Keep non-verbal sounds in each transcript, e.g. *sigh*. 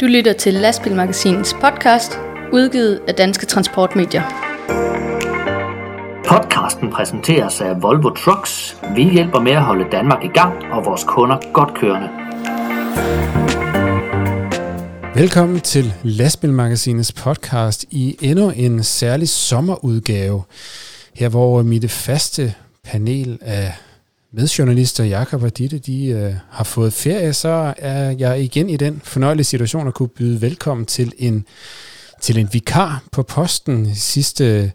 Du lytter til Lastbilmagasinets podcast, udgivet af Danske Transportmedier. Podcasten præsenteres af Volvo Trucks. Vi hjælper med at holde Danmark i gang og vores kunder godt kørende. Velkommen til Lastbilmagasinets podcast i endnu en særlig sommerudgave. Her hvor mit faste panel af medjournalister, Jakob og Ditte, de øh, har fået ferie, så er jeg igen i den fornøjelige situation at kunne byde velkommen til en, til en vikar på posten. Sidste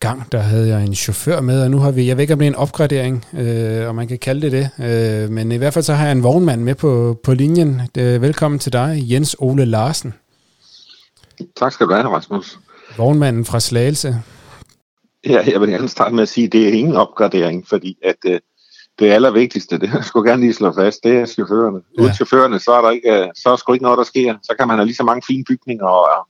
gang, der havde jeg en chauffør med, og nu har vi, jeg ved ikke om det er en opgradering, øh, om man kan kalde det det, øh, men i hvert fald så har jeg en vognmand med på, på linjen. Øh, velkommen til dig, Jens Ole Larsen. Tak skal du have, Rasmus. Vognmanden fra Slagelse. Ja, jeg vil gerne starte med at sige, at det er ingen opgradering, fordi at øh, det allervigtigste, det jeg skulle gerne lige slå fast, det er chaufførerne. Ja. Uden chaufførerne, så er der ikke, øh, så er sgu ikke noget, der sker. Så kan man have lige så mange fine bygninger og,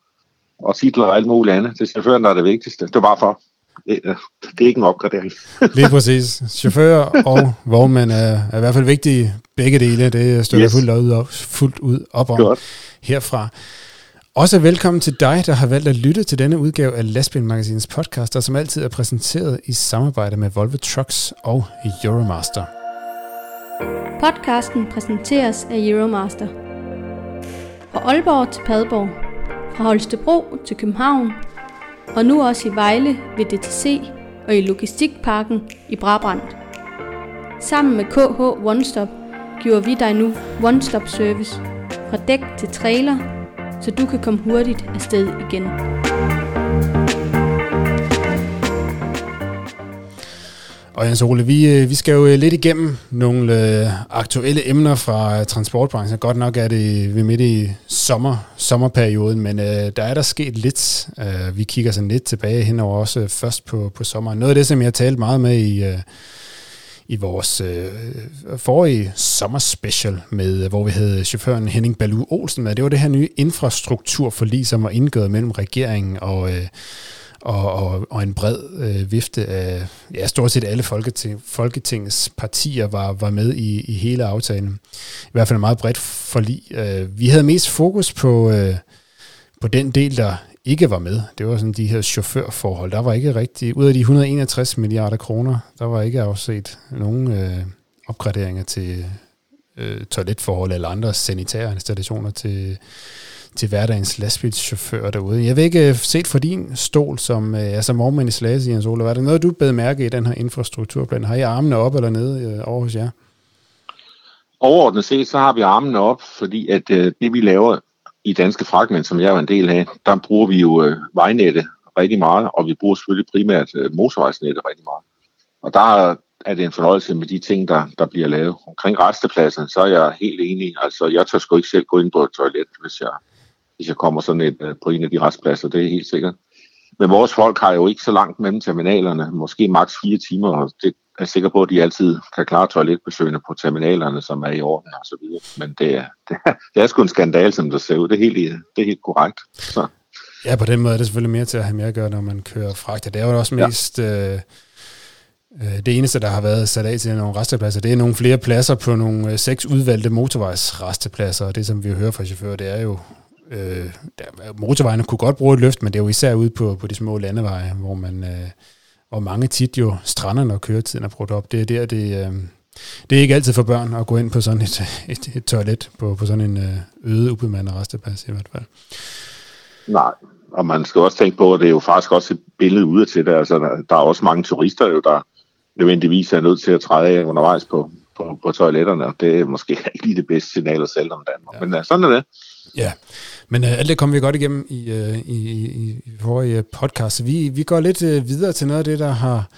og titler og alt muligt andet. Det er chaufføren, der er det vigtigste. Det er bare for. Det, øh, det er ikke en opgradering. *laughs* Lige præcis. Chauffører og vognmænd er, er i hvert fald vigtige begge dele. Det støtter yes. fuldt, ud fuldt ud op om Godt. herfra. Også velkommen til dig, der har valgt at lytte til denne udgave af Lesbian Magasinets podcast, der som altid er præsenteret i samarbejde med Volvo Trucks og Euromaster. Podcasten præsenteres af Euromaster. Fra Aalborg til Padborg, fra Holstebro til København, og nu også i Vejle ved DTC og i Logistikparken i Brabrand. Sammen med KH One Stop giver vi dig nu One Stop Service fra dæk til trailer – så du kan komme hurtigt afsted igen. Og Jens Ole, vi, øh, vi skal jo øh, lidt igennem nogle øh, aktuelle emner fra transportbranchen. Godt nok er det vi midt i sommer, sommerperioden, men øh, der er der sket lidt. Uh, vi kigger sådan lidt tilbage henover også først på, på sommeren. Noget af det, som jeg har talt meget med i, uh, i vores øh, forrige sommerspecial, med, hvor vi havde chaufføren Henning Balu Olsen med. Det var det her nye infrastrukturforlig, som var indgået mellem regeringen og, øh, og, og, og en bred øh, vifte af, ja, stort set alle Folketing, Folketingets partier var, var med i, i hele aftalen. I hvert fald en meget bredt forlig. Øh, vi havde mest fokus på, øh, på den del, der ikke var med, det var sådan de her chaufførforhold. Der var ikke rigtig, ud af de 161 milliarder kroner, der var ikke afset nogen øh, opgraderinger til øh, toiletforhold eller andre sanitære installationer til, til hverdagens lastbilschauffør derude. Jeg vil ikke øh, set fra din stol som, øh, altså mormand i Slagelse, Jens Ole. Var det noget, du bed mærke i den her infrastrukturplan? Har I armene op eller nede øh, over hos jer? Overordnet set, så har vi armene op, fordi at øh, det vi laver i Danske Fragment, som jeg er en del af, der bruger vi jo øh, vejnettet rigtig meget, og vi bruger selvfølgelig primært øh, motorvejsnettet rigtig meget. Og der er det en fornøjelse med de ting, der, der bliver lavet. Omkring restepladsen, så er jeg helt enig. Altså, jeg tør sgu ikke selv gå ind på et toilet, hvis jeg, hvis jeg kommer sådan et, øh, på en af de restpladser. Det er helt sikkert. Men vores folk har jo ikke så langt mellem terminalerne, måske maks fire timer, og det er sikker på, at de altid kan klare toiletbesøgende på terminalerne, som er i orden og så videre. Men det er, *laughs* det er, det er sgu en skandal, som det ser ud. Det er helt, det er helt korrekt. Så. Ja, på den måde er det selvfølgelig mere til at have mere at gøre, når man kører fragt. Det er jo også mest... Ja. Øh, øh, det eneste, der har været sat af til nogle restepladser, det er nogle flere pladser på nogle øh, seks udvalgte motorvejsrestepladser, og det, som vi hører fra chauffører, det er jo øh, der, motorvejene kunne godt bruge et løft, men det er jo især ude på, på de små landeveje, hvor man øh, hvor mange tit jo strander, når køretiden er brugt op. Det er der, det, øh, det er ikke altid for børn at gå ind på sådan et, et, et toilet på, på sådan en øh, øde, ubemandet resteplads i hvert fald. Nej, og man skal også tænke på, at det er jo faktisk også et billede ude til det. Altså, der, der er også mange turister, jo, der nødvendigvis er nødt til at træde af undervejs på, på, på toiletterne, og det er måske ikke lige det bedste signal at sælge om Danmark. Ja. Men uh, sådan er det. Ja, men øh, alt det kommer vi godt igennem i, øh, i, i, i forrige podcast. Vi, vi går lidt øh, videre til noget af det, der har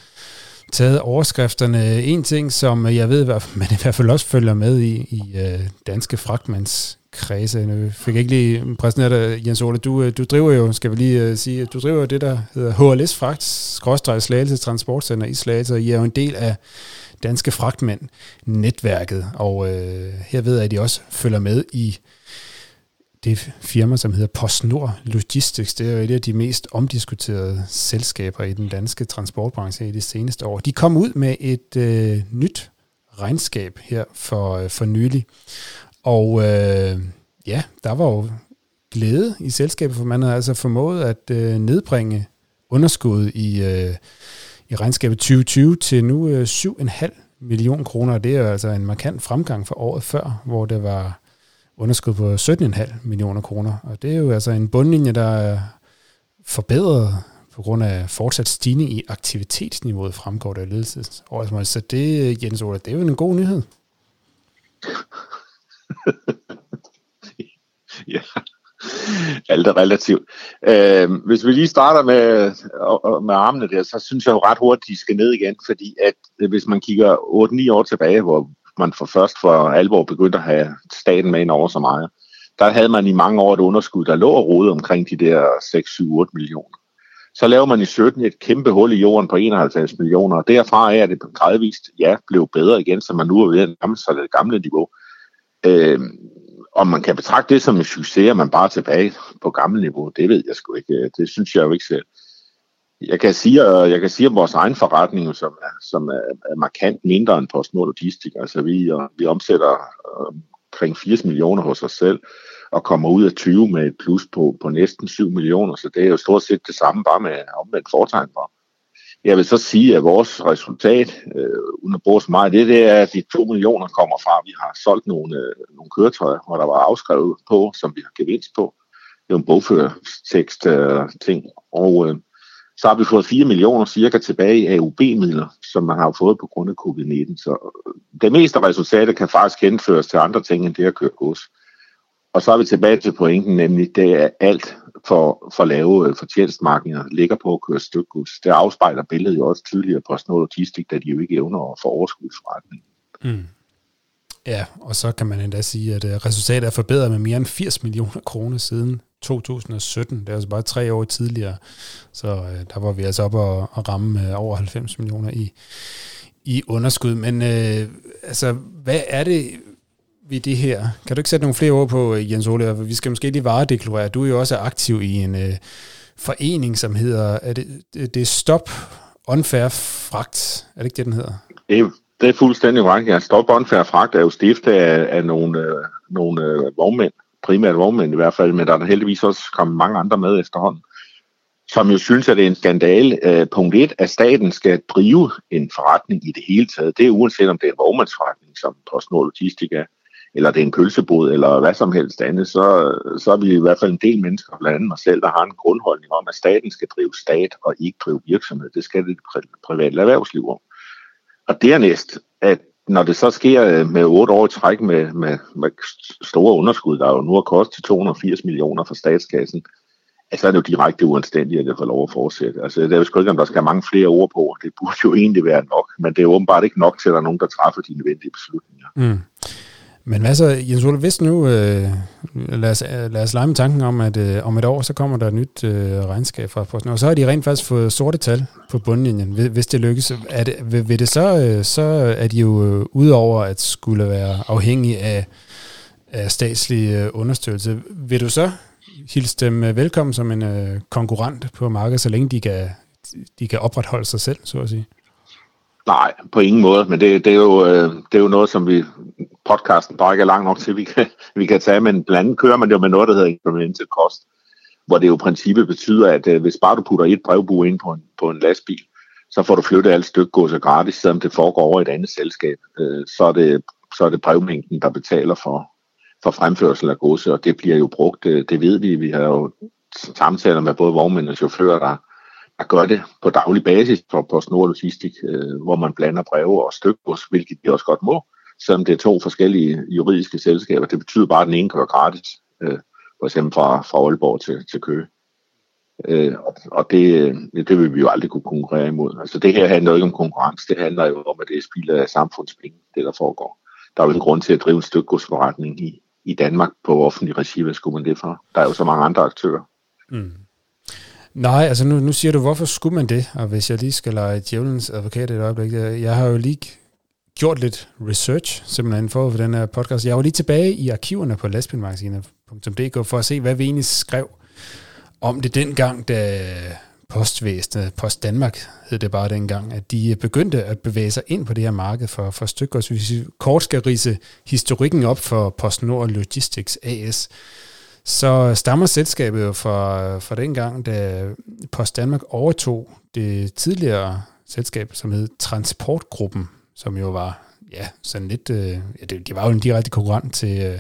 taget overskrifterne. En ting, som jeg ved, *laughs* man i hvert fald også følger med i, i øh, danske fragtmands kredse. Jeg fik ikke lige præsenteret dig, Jens Ole. Du, øh, du driver jo, skal vi lige uh, sige, du driver jo det, der hedder HLS Fragt, skråstrej Slagelse Transportcenter i Slagelse, og I er jo en del af Danske Fragtmænd netværket, og øh, her ved jeg, at I også følger med i det firma, som hedder PostNord Logistics. Det er jo et af de mest omdiskuterede selskaber i den danske transportbranche i de seneste år. De kom ud med et øh, nyt regnskab her for, øh, for nylig. Og øh, ja, der var jo glæde i selskabet, for man havde altså formået at øh, nedbringe underskuddet i, øh, i regnskabet 2020 til nu øh, 7,5 millioner kroner. Det er jo altså en markant fremgang for året før, hvor det var underskud på 17,5 millioner kroner. Og det er jo altså en bundlinje, der er forbedret på grund af fortsat stigning i aktivitetsniveauet, fremgår der i ledelsesåret. Så det, Jens Ola, det er jo en god nyhed. *laughs* ja, alt er relativt. Øh, hvis vi lige starter med, med armene der, så synes jeg jo ret hurtigt, de skal ned igen, fordi at hvis man kigger 8-9 år tilbage, hvor man for først for alvor begyndte at have staten med ind over så meget, der havde man i mange år et underskud, der lå og rode omkring de der 6, 7, 8 millioner. Så laver man i 17 et kæmpe hul i jorden på 51 millioner, og derfra er det gradvist, ja, blev bedre igen, så man nu er ved at nærme sig det gamle niveau. Øh, om man kan betragte det som en succes, at man bare er tilbage på gammel niveau, det ved jeg sgu ikke. Det synes jeg jo ikke selv. Jeg kan sige, øh, jeg kan sige om vores egen forretning, som er, som er, er markant mindre end PostNord Logistik. Altså vi, øh, vi omsætter øh, omkring 80 millioner hos os selv, og kommer ud af 20 med et plus på, på næsten 7 millioner, så det er jo stort set det samme, bare med omvendt foretegn for. Jeg vil så sige, at vores resultat, øh, uden at bruge så meget det, det er, at de 2 millioner kommer fra, at vi har solgt nogle, øh, nogle køretøjer, hvor der var afskrevet på, som vi har gevinst på. Det er jo en bogførtekst øh, ting. Og øh, så har vi fået 4 millioner cirka tilbage i AUB-midler, som man har fået på grund af covid-19. Så øh, det meste af resultatet kan faktisk henføres til andre ting, end det at køre gods. Og så er vi tilbage til pointen, nemlig det er alt for, for lave øh, fortjenestmarkeder ligger på at køre stykgods. Det afspejler billedet jo også tydeligere på sådan noget logistik, da de jo ikke evner at få overskudsforretning. Mm. Ja, og så kan man endda sige, at øh, resultatet er forbedret med mere end 80 millioner kroner siden 2017. Det er altså bare tre år tidligere. Så øh, der var vi altså op og, og ramme øh, over 90 millioner i, i underskud. Men øh, altså, hvad er det ved det her? Kan du ikke sætte nogle flere ord på, øh, Jens Ole? Vi skal måske lige varedeklarere. Du er jo også aktiv i en øh, forening, som hedder, er det, det er Stop Unfair Fragt. Er det ikke det, den hedder? Det det er fuldstændig korrekt. Ja. Stop Unfair Fragt er jo stiftet af, af nogle, øh, nogle øh, vognmænd, primært vognmænd i hvert fald, men der er heldigvis også kommet mange andre med efterhånden, som jo synes, at det er en skandale. Øh, punkt 1, at staten skal drive en forretning i det hele taget. Det er uanset om det er en vognmandsforretning, som PostNord Logistik er, eller det er en pølsebod, eller hvad som helst andet, så, så er vi i hvert fald en del mennesker, blandt andet mig selv, der har en grundholdning om, at staten skal drive stat og ikke drive virksomhed. Det skal det private erhvervsliv om. Og dernæst, at når det så sker øh, med otte år i træk med, med, med store underskud, der jo nu har kostet 280 millioner fra statskassen, altså er det jo direkte uanstændigt, at det får lov at fortsætte. Altså, det er jo sgu ikke, om der skal mange flere ord på. Det burde jo egentlig være nok, men det er åbenbart ikke nok til, at der er nogen, der træffer de nødvendige beslutninger. Mm. Men hvad så, Jens Ole, hvis nu, øh, lad, os, øh, lad os lege med tanken om, at øh, om et år, så kommer der et nyt øh, regnskab fra Posten, og så har de rent faktisk fået sorte tal på bundlinjen, hvis det lykkes. Er det, vil, vil det så, øh, så er de jo øh, udover at skulle være afhængige af, af statslig øh, understøttelse. Vil du så hilse dem øh, velkommen som en øh, konkurrent på markedet, så længe de kan, de kan opretholde sig selv, så at sige? Nej, på ingen måde, men det, det, er, jo, øh, det er jo noget, som vi podcasten bare ikke er lang nok til, vi kan, vi kan tage, men blandt andet kører man det jo med noget, der hedder incremental cost, hvor det jo i princippet betyder, at øh, hvis bare du putter et brevbue ind på en, på en lastbil, så får du flyttet alt stykgodset gratis, selvom det foregår over et andet selskab. Øh, så, er det, så er det brevmængden, der betaler for, for fremførsel af godset, og det bliver jo brugt, øh, det, ved vi. Vi har jo samtaler med både vognmænd og chauffører, der, der gør det på daglig basis for PostNord Logistik, øh, hvor man blander breve og stykgods, hvilket de også godt må selvom det er to forskellige juridiske selskaber. Det betyder bare, at den ene kører gratis, øh, for eksempel fra, fra Aalborg til, til Køge. Øh, og det, øh, det vil vi jo aldrig kunne konkurrere imod. Altså det her handler jo ikke om konkurrence, det handler jo om, at det er spild af samfundspenge, det der foregår. Der er jo en grund til at drive en stykgodsforretning i, i Danmark på offentlig regi, hvad skulle man det for? Der er jo så mange andre aktører. Mm. Nej, altså nu, nu siger du, hvorfor skulle man det? Og hvis jeg lige skal lege djævelens advokat et øjeblik, jeg har jo lige gjort lidt research, simpelthen for, for den her podcast. Jeg var lige tilbage i arkiverne på lastbilmagasinet.dk for at se, hvad vi egentlig skrev om det dengang, da postvæsenet, Post Danmark hed det bare dengang, at de begyndte at bevæge sig ind på det her marked for, for stykker. Så hvis vi kort skal rise historikken op for PostNord Logistics AS, så stammer selskabet jo fra, fra dengang, da Post Danmark overtog det tidligere selskab, som hed Transportgruppen, som jo var ja, sådan lidt, øh, ja, det, de var jo en direkte konkurrent til, øh,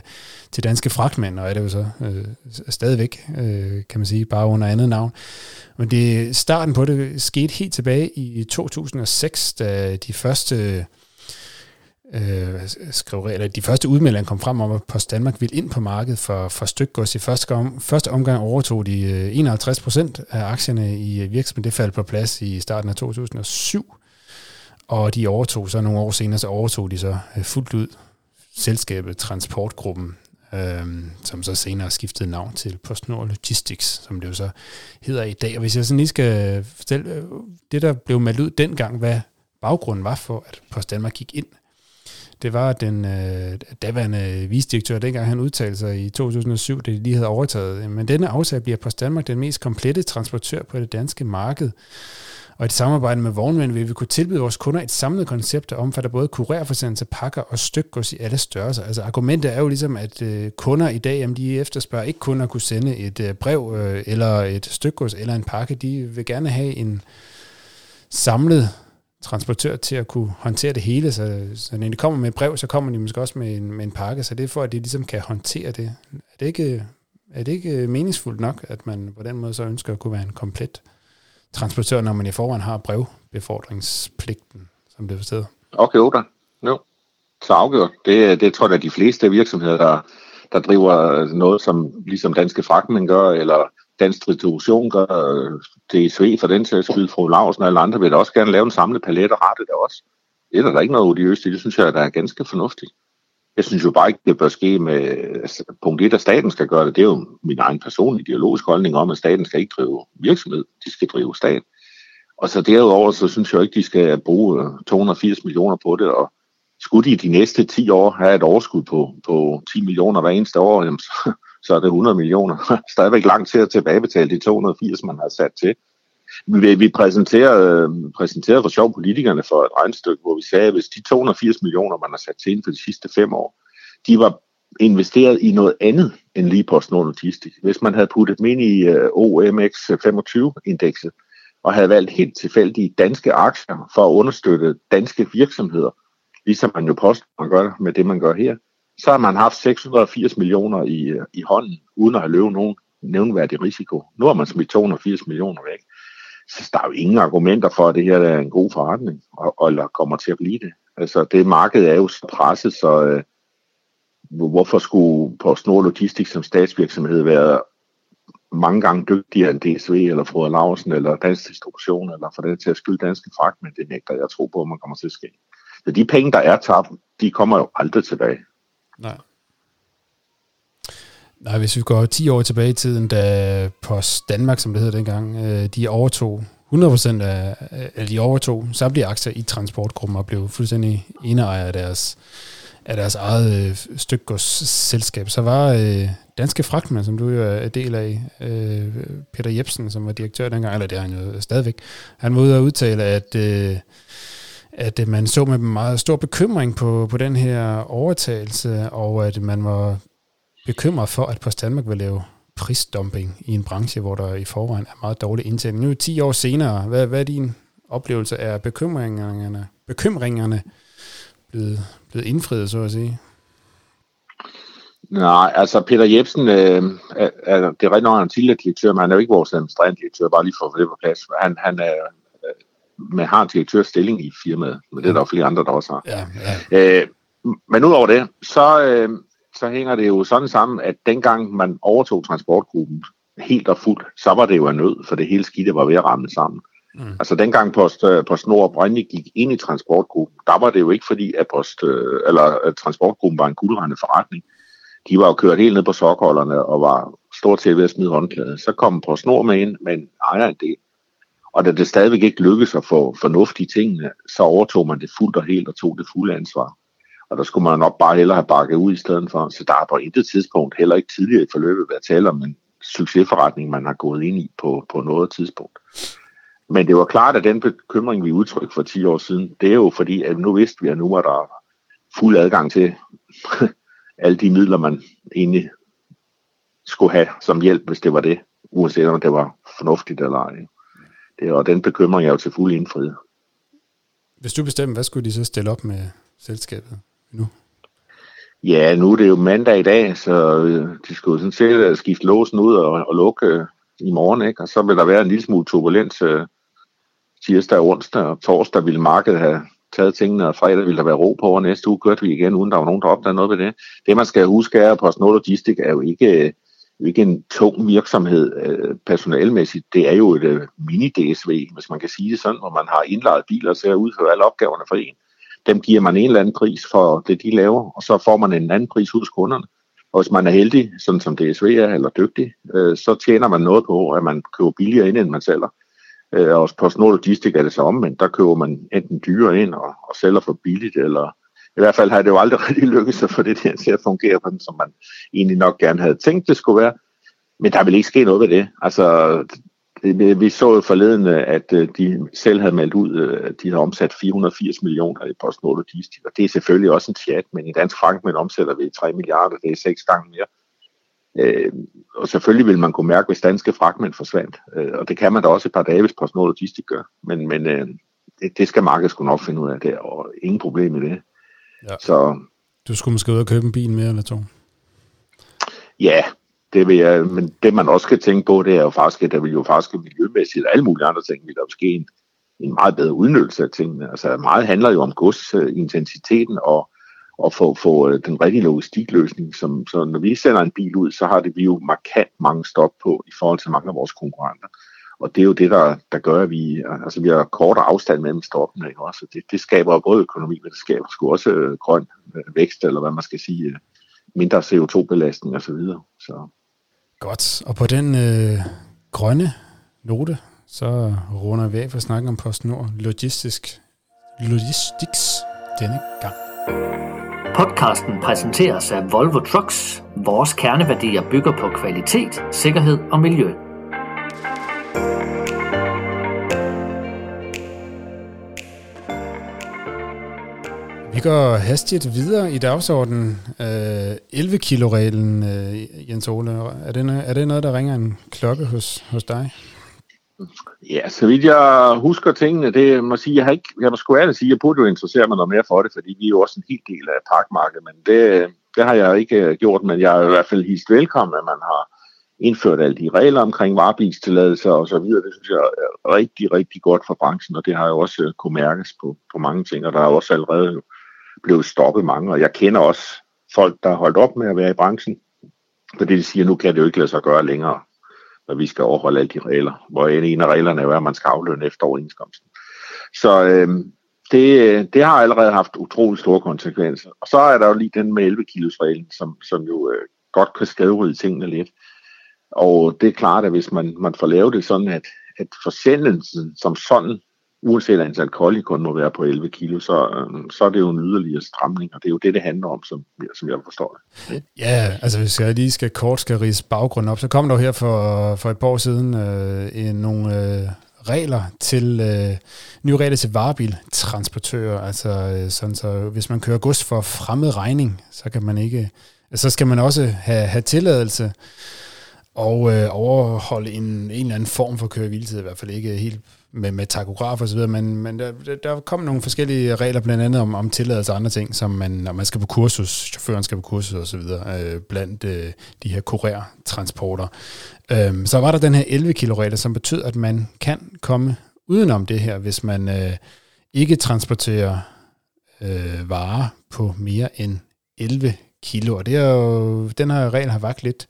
til danske fragtmænd, og er det jo så øh, stadigvæk, øh, kan man sige, bare under andet navn. Men det, starten på det skete helt tilbage i 2006, da de første øh, skrev, eller de første udmeldinger kom frem om, at Post Danmark ville ind på markedet for, for stykgods. I første, om, første omgang overtog de øh, 51 procent af aktierne i øh, virksomheden. Det faldt på plads i starten af 2007. Og de overtog så nogle år senere, så overtog de så øh, fuldt ud selskabet Transportgruppen, øh, som så senere skiftede navn til PostNord Logistics, som det jo så hedder i dag. Og hvis jeg sådan lige skal øh, fortælle, øh, det der blev meldt ud dengang, hvad baggrunden var for, at Post Danmark gik ind, det var den øh, daværende visdirektør, dengang han udtalte sig i 2007, det de lige havde overtaget. Men denne aftale bliver Post Danmark den mest komplette transportør på det danske marked. Og i samarbejde med vognmænd vil vi kunne tilbyde vores kunder et samlet koncept, der omfatter både kurerforsendelse, pakker og stykgods i alle størrelser. Altså argumentet er jo ligesom, at øh, kunder i dag, jamen, de efterspørger ikke kun at kunne sende et øh, brev øh, eller et stykgods eller en pakke. De vil gerne have en samlet transportør til at kunne håndtere det hele. Så, så når de kommer med et brev, så kommer de måske også med en, med en pakke, så det er for, at de ligesom kan håndtere det. Er det ikke, er det ikke meningsfuldt nok, at man på den måde så ønsker at kunne være en komplet transportør, når man i forvejen har brevbefordringspligten, som det forstår. Okay, da. Jo. Så afgjort. Det, det tror jeg, at de fleste virksomheder, der, der driver noget, som ligesom danske fragtmænd gør, eller dansk distribution gør, DSV for den sags skyld, fru Larsen og alle andre, vil da også gerne lave en samlet palet og rette det også. Det er der, der ikke noget odiøst i. Det synes jeg, der er ganske fornuftigt. Jeg synes jo bare ikke, det bør ske med altså, punkt 1, at staten skal gøre det. Det er jo min egen personlige ideologiske holdning om, at staten skal ikke drive virksomhed, de skal drive stat. Og så derudover, så synes jeg ikke, de skal bruge øh, 280 millioner på det, og skulle de de næste 10 år have et overskud på, på 10 millioner hver eneste år, jamen, så, så er det 100 millioner. *laughs* Stadigvæk langt til at tilbagebetale de 280, man har sat til. Vi, vi præsenterede, øh, præsenterede for sjov politikerne for et regnstykke, hvor vi sagde, at hvis de 280 millioner, man har sat til inden for de sidste fem år, de var investeret i noget andet end lige PostNord Logistics. Hvis man havde puttet dem ind i øh, OMX 25-indekset, og havde valgt helt tilfældige danske aktier for at understøtte danske virksomheder, ligesom man jo post, man gør med det, man gør her, så har man haft 680 millioner i, øh, i hånden, uden at have løbet nogen nævnværdig risiko. Nu har man smidt 280 millioner væk. Så der er jo ingen argumenter for, at det her er en god forretning, og, og eller kommer til at blive det. Altså, det marked er jo så presset, så øh, hvorfor skulle PostNord Logistik som statsvirksomhed være mange gange dygtigere end DSV, eller Frode Larsen, eller Dansk Distribution, eller for det til at skylde danske fragt, men det nægter jeg tro på, at man kommer til at ske. Så de penge, der er tabt, de kommer jo aldrig tilbage. Nej. Nej, hvis vi går 10 år tilbage i tiden, da Post Danmark, som det hed dengang, øh, de overtog 100% af, af de overtog samtlige aktier i transportgruppen og blev fuldstændig eneejer af deres, af deres eget øh, stykgodsselskab. Så var øh, Danske Fragtmænd, som du jo er del af, øh, Peter Jebsen, som var direktør dengang, eller det er han jo stadigvæk, han var ude og udtale, at øh, at øh, man så med meget stor bekymring på, på den her overtagelse, og at man var bekymret for, at Post Danmark vil lave prisdumping i en branche, hvor der i forvejen er meget dårlig indtjening. Nu 10 år senere, hvad, hvad er din oplevelse af bekymringerne, bekymringerne blevet, blevet indfriet, så at sige? Nej, altså Peter Jebsen, øh, er, er, det er rigtig nok, en tidligere direktør, men han er jo ikke vores administrerende direktør, bare lige for at få det på plads. Han, han er man har en direktørstilling i firmaet, men det er der jo flere andre, der også har. Ja, ja. Øh, men udover det, så, øh, så hænger det jo sådan sammen, at dengang man overtog transportgruppen helt og fuldt, så var det jo en nød, for det hele skidte var ved at ramme sammen. Mm. Altså dengang Post, øh, Post Nord oprindeligt gik ind i transportgruppen, der var det jo ikke fordi, at, Post, øh, eller, at transportgruppen var en guldrende forretning. De var jo kørt helt ned på sokholderne og var stort set ved at smide håndklædet. Så kom Post Nord med ind, men del. Og da det stadigvæk ikke lykkedes at få fornuftige tingene, så overtog man det fuldt og helt og tog det fulde ansvar. Og der skulle man nok bare hellere have bakket ud i stedet for. Så der er på intet tidspunkt, heller ikke tidligere i forløbet, været tale om en succesforretning, man har gået ind i på, på noget tidspunkt. Men det var klart, at den bekymring, vi udtrykte for 10 år siden, det er jo fordi, at nu vidste vi, at nu var der fuld adgang til *laughs* alle de midler, man egentlig skulle have som hjælp, hvis det var det, uanset om det var fornuftigt eller ej. Det, og den bekymring er jo til fuld indfriet. Hvis du bestemmer, hvad skulle de så stille op med selskabet nu? Ja, nu er det jo mandag i dag, så øh, de skulle sådan set skifte låsen ud og, og lukke øh, i morgen, ikke? og så vil der være en lille smule turbulens øh, tirsdag, onsdag og torsdag ville markedet have taget tingene, og fredag ville der være ro på, og næste uge kørte vi igen, uden der var nogen, der opdagede noget ved det. Det, man skal huske er, at PostNord Logistik er jo ikke, øh, ikke en tung virksomhed øh, personalmæssigt. Det er jo et mini-DSV, hvis man kan sige det sådan, hvor man har indlejet biler til at udføre alle opgaverne for en dem giver man en eller anden pris for det, de laver, og så får man en anden pris hos kunderne. Og hvis man er heldig, sådan som DSV er, eller dygtig, øh, så tjener man noget på, at man køber billigere ind, end man sælger. Øh, og på Snor Logistik er det så om, men der køber man enten dyrere ind og, og sælger for billigt, eller i hvert fald har det jo aldrig *laughs* rigtig lykkedes at få det der til at fungere på den, som man egentlig nok gerne havde tænkt, det skulle være. Men der vil ikke ske noget ved det. Altså, vi så forleden, at øh, de selv havde meldt ud, øh, at de har omsat 480 millioner i PostNord Logistik, og det er selvfølgelig også en chat, men i dansk frank men omsætter vi 3 milliarder, det er seks gange mere. Øh, og selvfølgelig vil man kunne mærke, hvis danske fragtmænd forsvandt, og det kan man da også et par dage, hvis PostNord Logistik gør, men, men det, det skal markedet sgu nok finde ud af det, og ingen problem i det. Ja. Så, du skulle måske ud og købe en bil mere eller to? Ja, det vil jeg, men det man også skal tænke på, det er jo faktisk, at der vil jo faktisk miljømæssigt og alle mulige andre ting, vil der ske en, en meget bedre udnyttelse af tingene. Altså meget handler jo om godsintensiteten og, og få, få øh, den rigtige logistikløsning. Som, så når vi sender en bil ud, så har det vi jo markant mange stop på i forhold til mange af vores konkurrenter. Og det er jo det, der, der gør, at vi, altså, vi har kortere afstand mellem stoppene. Ikke? Også. Det, det skaber både økonomi, men det skaber sgu også øh, grøn øh, vækst, eller hvad man skal sige, øh, mindre CO2-belastning osv. Så, videre. så Godt, og på den øh, grønne note, så runder vi af for snakke om PostNord Logistisk, Logistics denne gang. Podcasten præsenteres af Volvo Trucks. Vores kerneværdier bygger på kvalitet, sikkerhed og miljø. Vi går hastigt videre i dagsordenen. Øh, 11 kilo reglen øh, Jens Ole, er det, er det noget, der ringer en klokke hos, hos dig? Ja, så vidt jeg husker tingene, det må sige, jeg har ikke, jeg må sgu ærligt sige, jeg burde jo interessere mig noget mere for det, fordi vi er jo også en helt del af parkmarkedet, men det, det har jeg ikke øh, gjort, men jeg er i hvert fald hist velkommen, at man har indført alle de regler omkring varebilstilladelser og så videre. Det synes jeg er rigtig, rigtig godt for branchen, og det har jo også øh, kunne mærkes på, på mange ting, og der er også allerede blev stoppet mange, og jeg kender også folk, der har holdt op med at være i branchen, fordi de siger, nu kan det jo ikke lade sig gøre længere, når vi skal overholde alle de regler, hvor en af reglerne er, at man skal aflønne efter overenskomsten. Så øh, det, det har allerede haft utrolig store konsekvenser. Og så er der jo lige den med 11 kilos reglen, som, som jo øh, godt kan skadryde tingene lidt. Og det er klart, at hvis man, man får lavet det sådan, at, at forsendelsen som sådan uanset antal kolde kun må være på 11 kilo, så, øhm, så er det jo en yderligere stramning, og det er jo det, det handler om, som, som jeg forstår det. Ja, altså hvis jeg lige skal kort skal rise baggrunden op, så kom der her for, for et par år siden øh, en, nogle øh, regler til, øh, nye regler til varebiltransportører, altså øh, sådan så hvis man kører gods for fremmed regning, så kan man ikke, så skal man også have, have tilladelse og øh, overholde en, en eller anden form for køre i hvert fald ikke helt med, med takograf og så videre, men, men der, der kom nogle forskellige regler, blandt andet om, om tilladelse og andre ting, som man, når man skal på kursus, chaufføren skal på kursus og så videre, øh, blandt øh, de her kurertransporter. Øh, så var der den her 11 kilo regel, som betød, at man kan komme udenom det her, hvis man øh, ikke transporterer øh, varer på mere end 11 kilo. Og det er jo, den her regel har vagt lidt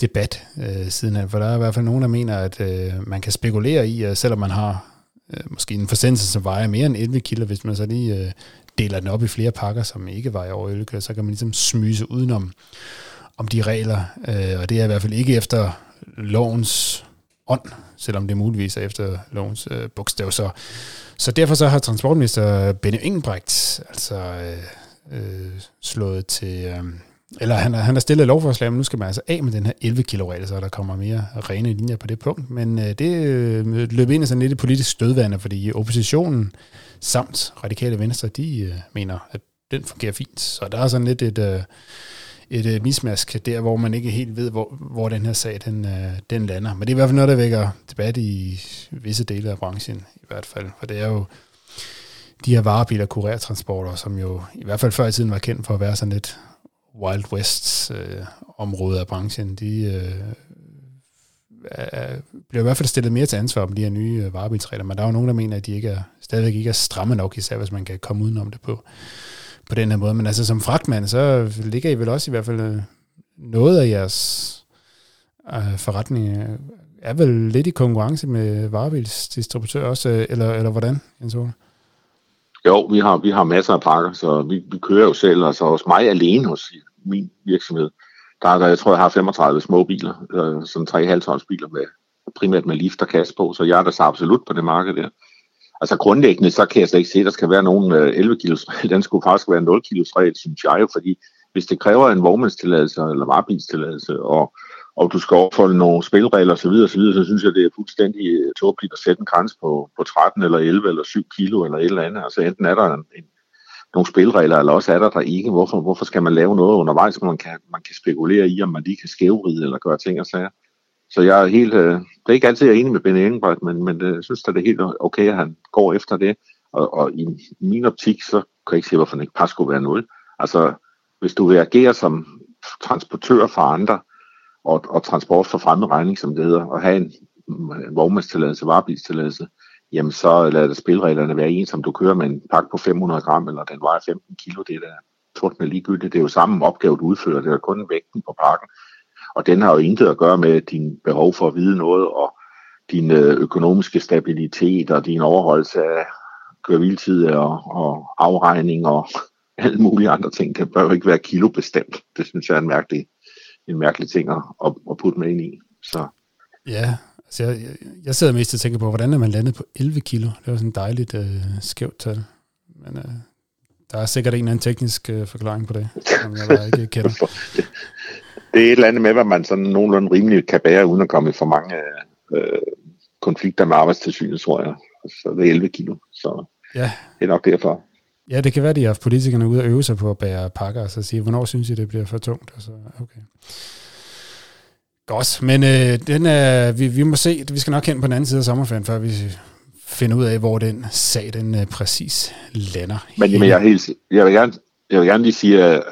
debat øh, siden af, for der er i hvert fald nogen, der mener, at øh, man kan spekulere i, at selvom man har øh, måske en forsendelse, som vejer mere end 11 kilo, hvis man så lige øh, deler den op i flere pakker, som ikke vejer over 11 kilo, så kan man ligesom smyse udenom om de regler, øh, og det er i hvert fald ikke efter lovens ånd, selvom det muligvis er efter lovens øh, bogstav. Så, så derfor så har transportminister Benny Engelbrecht altså øh, øh, slået til... Øh, eller han, han har stillet lovforslag, men nu skal man altså af med den her 11 kilo regel, så der kommer mere rene linjer på det punkt. Men øh, det øh, løb ind i sådan lidt et politisk stødvande, fordi oppositionen samt radikale venstre, de øh, mener, at den fungerer fint. Så der er sådan lidt et, øh, et øh, mismask der, hvor man ikke helt ved, hvor, hvor den her sag den, øh, den lander. Men det er i hvert fald noget, der vækker debat i visse dele af branchen, i hvert fald. For det er jo de her varebiler, kurertransporter, som jo i hvert fald før i tiden var kendt for at være sådan lidt Wild West øh, område af branchen, de øh, er, bliver i hvert fald stillet mere til ansvar om de her nye øh, varebilsregler, men der er jo nogen, der mener, at de ikke er, stadigvæk ikke er stramme nok, især hvis man kan komme udenom det på, på den her måde. Men altså som fragtmand, så ligger I vel også i hvert fald øh, noget af jeres øh, forretning øh, er vel lidt i konkurrence med varebilsdistributører også, øh, eller, eller hvordan, Jens Ole? Jo, vi har, vi har masser af pakker, så vi, vi kører jo selv, altså hos mig alene hos min virksomhed. Der er der, jeg tror, jeg har 35 små biler, øh, sådan 3,5 tons biler med, primært med lift og kasse på, så jeg er der så absolut på det marked der. Altså grundlæggende, så kan jeg slet ikke se, at der skal være nogen øh, 11 kilos regel. *laughs* Den skulle faktisk være en 0 kilos regel, synes jeg jo, fordi hvis det kræver en vognmandstilladelse eller varebilstilladelse, og, og du skal opfolde nogle spilregler osv., så, så, så synes jeg, det er fuldstændig øh, tåbeligt at sætte en grænse på, på 13 eller 11 eller 7 kilo eller et eller andet. Altså enten er der en, en, nogle spilregler, eller også er der der ikke. Hvorfor, hvorfor skal man lave noget undervejs, hvor man kan, man kan spekulere i, om man lige kan skævride eller gøre ting og sager. Så jeg er helt, øh, det er ikke altid, jeg er enig med Benny Engelbrecht, men, men øh, jeg synes, at det er helt okay, at han går efter det. Og, og i min optik, så kan jeg ikke se, hvorfor han ikke bare skulle være nul. Altså, hvis du vil agere som transportør for andre, og, og transport for fremmed regning, som det hedder, og have en, vognmandstilladelse, varebilstilladelse, jamen så lader spilreglerne være en, som du kører med en pakke på 500 gram, eller den vejer 15 kilo, det der med ligegyldigt. Det er jo samme opgave, du udfører, det er kun vægten på pakken. Og den har jo intet at gøre med din behov for at vide noget, og din øh, økonomiske stabilitet, og din overholdelse af køreviltid og, og afregning og *laughs* alle mulige andre ting. Det bør jo ikke være kilobestemt. Det synes jeg er en mærkelig, en mærkelig ting at, at putte med ind i. Så. Ja, altså jeg, jeg sidder mest og tænker på, hvordan er man landet på 11 kilo? Det var sådan et dejligt øh, skævt tal. Men øh, der er sikkert en eller anden teknisk øh, forklaring på det, som jeg ikke kender. *laughs* det er et eller andet med, hvad man sådan nogenlunde rimelig kan bære, uden at komme i for mange øh, konflikter med arbejdstilsynet, tror jeg. Så det er 11 kilo, så ja. det er nok derfor. Ja, det kan være, at de har haft politikerne ude og øve sig på at bære pakker, og så sige, hvornår synes I, det bliver for tungt? Og så, okay. Godt, men øh, den øh, vi, vi må se, vi skal nok hen på den anden side af sommerferien, før vi finder ud af, hvor den sag den øh, præcis lander. Men jamen, jeg, er helt, jeg, vil gerne, jeg vil gerne lige sige, at jeg er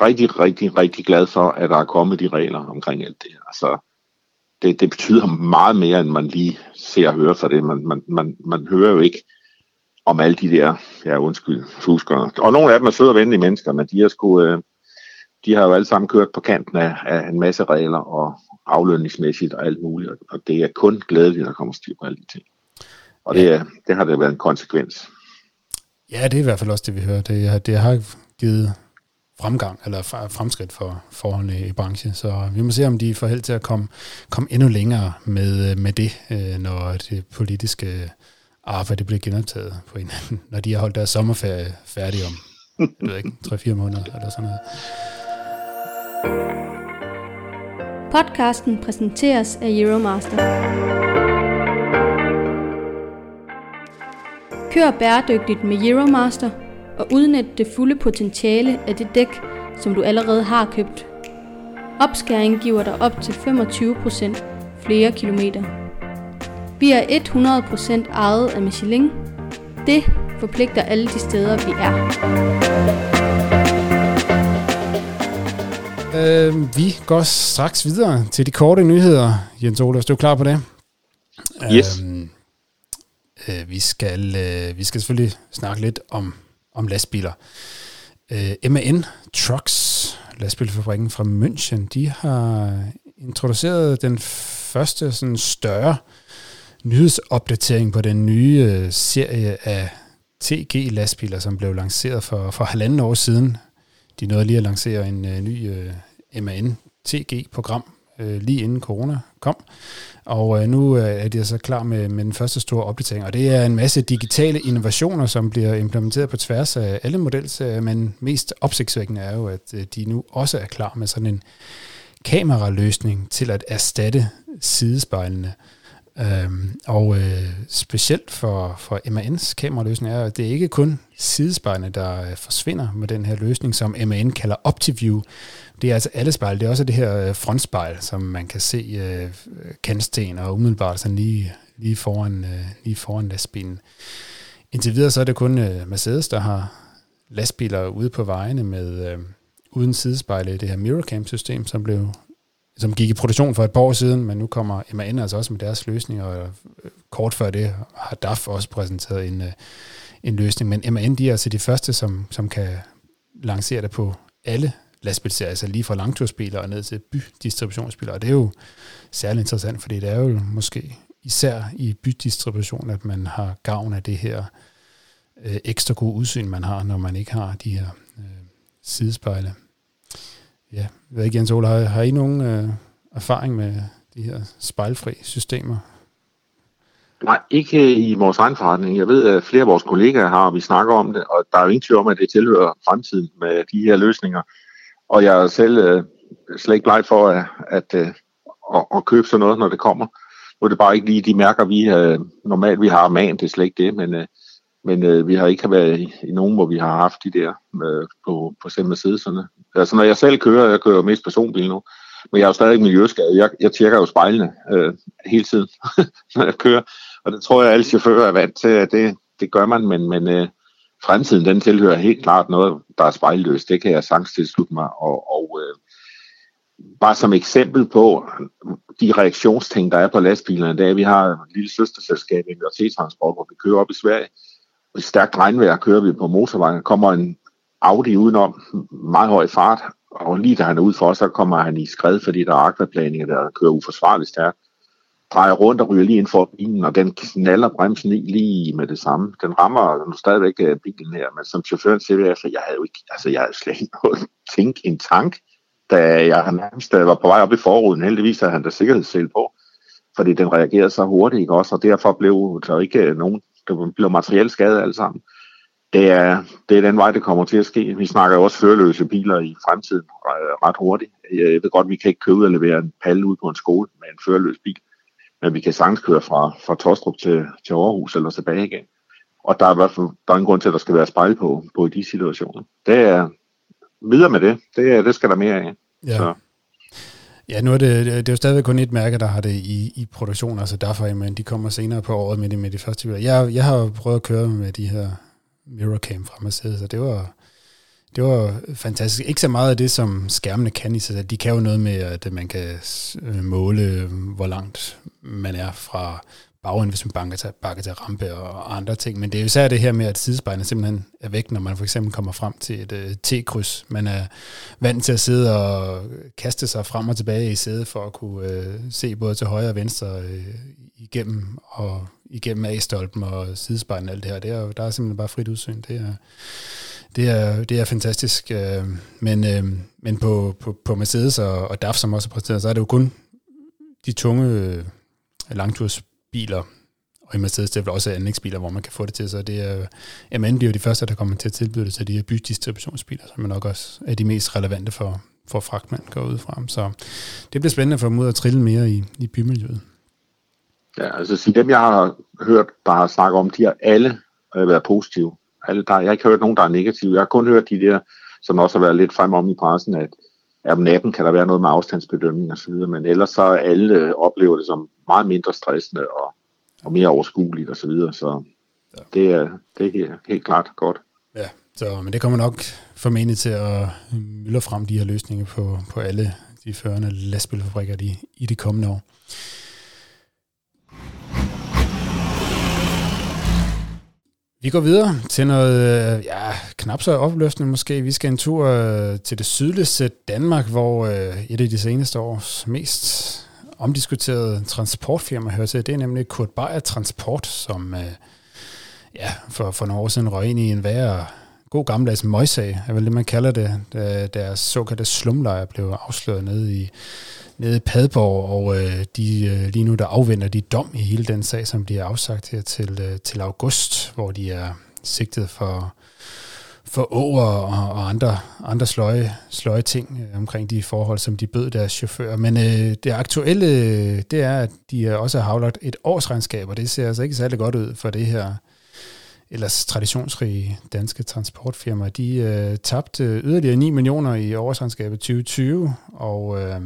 rigtig, rigtig, rigtig glad for, at der er kommet de regler omkring alt det. Altså, det, det betyder meget mere, end man lige ser og hører for det. Man, man, man, man hører jo ikke om alle de der, ja undskyld, fuskere. Og nogle af dem er søde og venlige mennesker, men de har, sgu, øh, de har jo alle sammen kørt på kanten af, af en masse regler og aflønningsmæssigt og alt muligt. Og det er kun glædeligt, at der kommer styr på alle de ting. Og det, ja. det har det været en konsekvens. Ja, det er i hvert fald også det, vi hører. Det, det har givet fremgang eller fremskridt for forholdene i branchen. Så vi må se, om de får held til at komme, komme endnu længere med, med det, øh, når det politiske Ah, arbejde bliver genoptaget på en når de har holdt deres sommerferie færdig om, jeg ved ikke, 3-4 måneder eller sådan noget. Podcasten præsenteres af Euromaster. Kør bæredygtigt med Euromaster og udnyt det fulde potentiale af det dæk, som du allerede har købt. Opskæring giver dig op til 25% flere kilometer. Vi er 100% ejet af Michelin. Det forpligter alle de steder, vi er. Øh, vi går straks videre til de korte nyheder. Jens Ole, er du klar på det? Yes. Øh, Øh, vi, skal, øh, vi skal selvfølgelig snakke lidt om, om lastbiler. Øh, MAN Trucks, lastbilfabrikken fra München, de har introduceret den første sådan større nyhedsopdatering på den nye øh, serie af TG-lastbiler, som blev lanceret for, for halvanden år siden. De nåede lige at lancere en øh, ny øh, MAN TG-program øh, lige inden corona kom. Og øh, nu øh, er de så klar med, med den første store opdatering, og det er en masse digitale innovationer, som bliver implementeret på tværs af alle modeller, men mest opsigtsvækkende er jo, at øh, de nu også er klar med sådan en kameraløsning til at erstatte sidespejlene. Øhm, og øh, specielt for, for MAN's kameraløsning er, at det er ikke kun sidespejlene, der øh, forsvinder med den her løsning, som MAN kalder OptiView. Det er altså alle spejl. Det er også det her øh, frontspejl, som man kan se øh, kantsten og umiddelbart sådan lige, lige, foran, øh, lige foran lastbilen. Indtil videre så er det kun øh, Mercedes, der har lastbiler ude på vejene med øh, uden sidespejle i det her Mirrorcam-system, som blev som gik i produktion for et par år siden, men nu kommer MAN altså også med deres løsning, og øh, kort før det har DAF også præsenteret en, øh, en løsning. Men MAN de er altså de første, som, som kan lancere det på alle lastbilserier, altså lige fra langtursbiler og ned til bydistributionsbiler. Og det er jo særlig interessant, fordi det er jo måske især i bydistribution, at man har gavn af det her øh, ekstra gode udsyn, man har, når man ikke har de her øh, sidespejle. Ja, jeg ved ikke, Jens Ole, har, har I nogen øh, erfaring med de her spejlfri systemer? Nej, ikke i vores egen forretning. Jeg ved, at flere af vores kollegaer har, og vi snakker om det, og der er jo ingen tvivl om, at det tilhører fremtiden med de her løsninger. Og jeg er selv øh, slet ikke bleg for at, at, øh, at, at købe sådan noget, når det kommer. Nu er det bare ikke lige de mærker, vi øh, normalt vi har man, det er slet ikke det, men, øh, men øh, vi har ikke været i, i nogen, hvor vi har haft de der øh, på, på selv Mercedeserne. Altså når jeg selv kører, jeg kører mest personbil nu, men jeg er jo stadig miljøskadet. Jeg, jeg tjekker jo spejlene øh, hele tiden, *laughs* når jeg kører. Og det tror jeg, at alle chauffører er vant til, at det, det gør man, men, men øh, fremtiden den tilhører helt klart noget, der er spejlløst. Det kan jeg sagtens tilslutte mig. Og, og øh, bare som eksempel på de reaktionsting, der er på lastbilerne, det er, at vi har et lille søsterselskab, MRT-transport, hvor vi kører op i Sverige. I stærkt regnvejr kører vi på motorvejen, kommer en Audi udenom, meget høj fart, og lige da han er ud for, så kommer han i skred, fordi der er akvaplaninger, der kører uforsvarligt stærkt. Drejer rundt og ryger lige ind for bilen, og den knaller bremsen i lige med det samme. Den rammer nu stadigvæk øh, bilen her, men som chaufføren siger, jeg, altså, jeg havde jo ikke, altså jeg havde slet ikke noget *laughs* tænk, en tank, da jeg nærmest øh, var på vej op i forruden. Heldigvis havde han da sikkerhedssel på, fordi den reagerede så hurtigt, ikke også, og derfor blev der ikke øh, nogen, der blev materiel skade alle sammen det er, det er den vej, det kommer til at ske. Vi snakker jo også førerløse biler i fremtiden ret hurtigt. Jeg ved godt, vi kan ikke købe eller levere en palle ud på en skole med en førerløs bil, men vi kan sagtens køre fra, fra Tostrup til, til Aarhus eller tilbage igen. Og der er i hvert fald der er en grund til, at der skal være spejl på, på de situationer. Det er videre med det. Det, det skal der mere af. Ja. Så. Ja, nu er det, det er jo stadigvæk kun et mærke, der har det i, i produktion, altså derfor, men de kommer senere på året med de, med de første biler. Jeg, jeg har prøvet at køre med de her Mirrorcam fra Mercedes, og det var, det var fantastisk. Ikke så meget af det, som skærmene kan i sig. De kan jo noget med, at man kan øh, måle, hvor langt man er fra bagenden, hvis man banker til, bakker til rampe og andre ting. Men det er jo især det her med, at sidespejlene simpelthen er væk, når man for eksempel kommer frem til et uh, T-kryds. Man er vant til at sidde og kaste sig frem og tilbage i sædet for at kunne uh, se både til højre og venstre uh, igennem og igennem A-stolpen og sidespejlen og alt det her. Det er, der er simpelthen bare frit udsyn. Det er, det er, det er fantastisk. Øh, men, øh, men på, på, på Mercedes og, og DAF, som også er præsenteret, så er det jo kun de tunge øh, langtursbiler, og i Mercedes det er også anlægsbiler, hvor man kan få det til. Så det er, MN bliver jo de første, der kommer til at tilbyde det så de her bydistributionsbiler, som er nok også er de mest relevante for, for fragtmand går ud fra. Så det bliver spændende for dem ud at trille mere i, i bymiljøet. Ja, altså dem jeg har hørt, der har snakket om, de har alle øh, været positive. Alle, der, jeg har ikke hørt nogen, der er negative. Jeg har kun hørt de der, som også har været lidt frem om i pressen, at om natten kan der være noget med afstandsbedømning og så videre, men ellers så alle øh, oplever det som meget mindre stressende og, og mere overskueligt og så videre, så ja. det, er, det er helt, helt klart godt. Ja, så, men det kommer nok formentlig til at mylde frem de her løsninger på, på alle de førende lastbilfabrikker i, i de kommende år. Vi går videre til noget, øh, ja, knap så opløftende måske. Vi skal en tur øh, til det sydligste Danmark, hvor øh, et af de seneste års mest omdiskuterede transportfirma hører til. Det er nemlig Kurt Beyer Transport, som øh, ja, for, for nogle år siden røg ind i en værre god gammeldags møjsag, er vel det, man kalder det, da deres såkaldte slumlejr blev afsløret nede i, nede i Padborg, og øh, de øh, lige nu der afvender de dom i hele den sag, som bliver afsagt her til, øh, til august, hvor de er sigtet for, for over og, og andre, andre sløje, sløje ting øh, omkring de forhold, som de bød deres chauffører. Men øh, det aktuelle, øh, det er, at de øh, også har aflagt et årsregnskab, og det ser altså ikke særlig godt ud for det her ellers traditionsrige danske transportfirma. De øh, tabte yderligere 9 millioner i årsregnskabet 2020, og øh,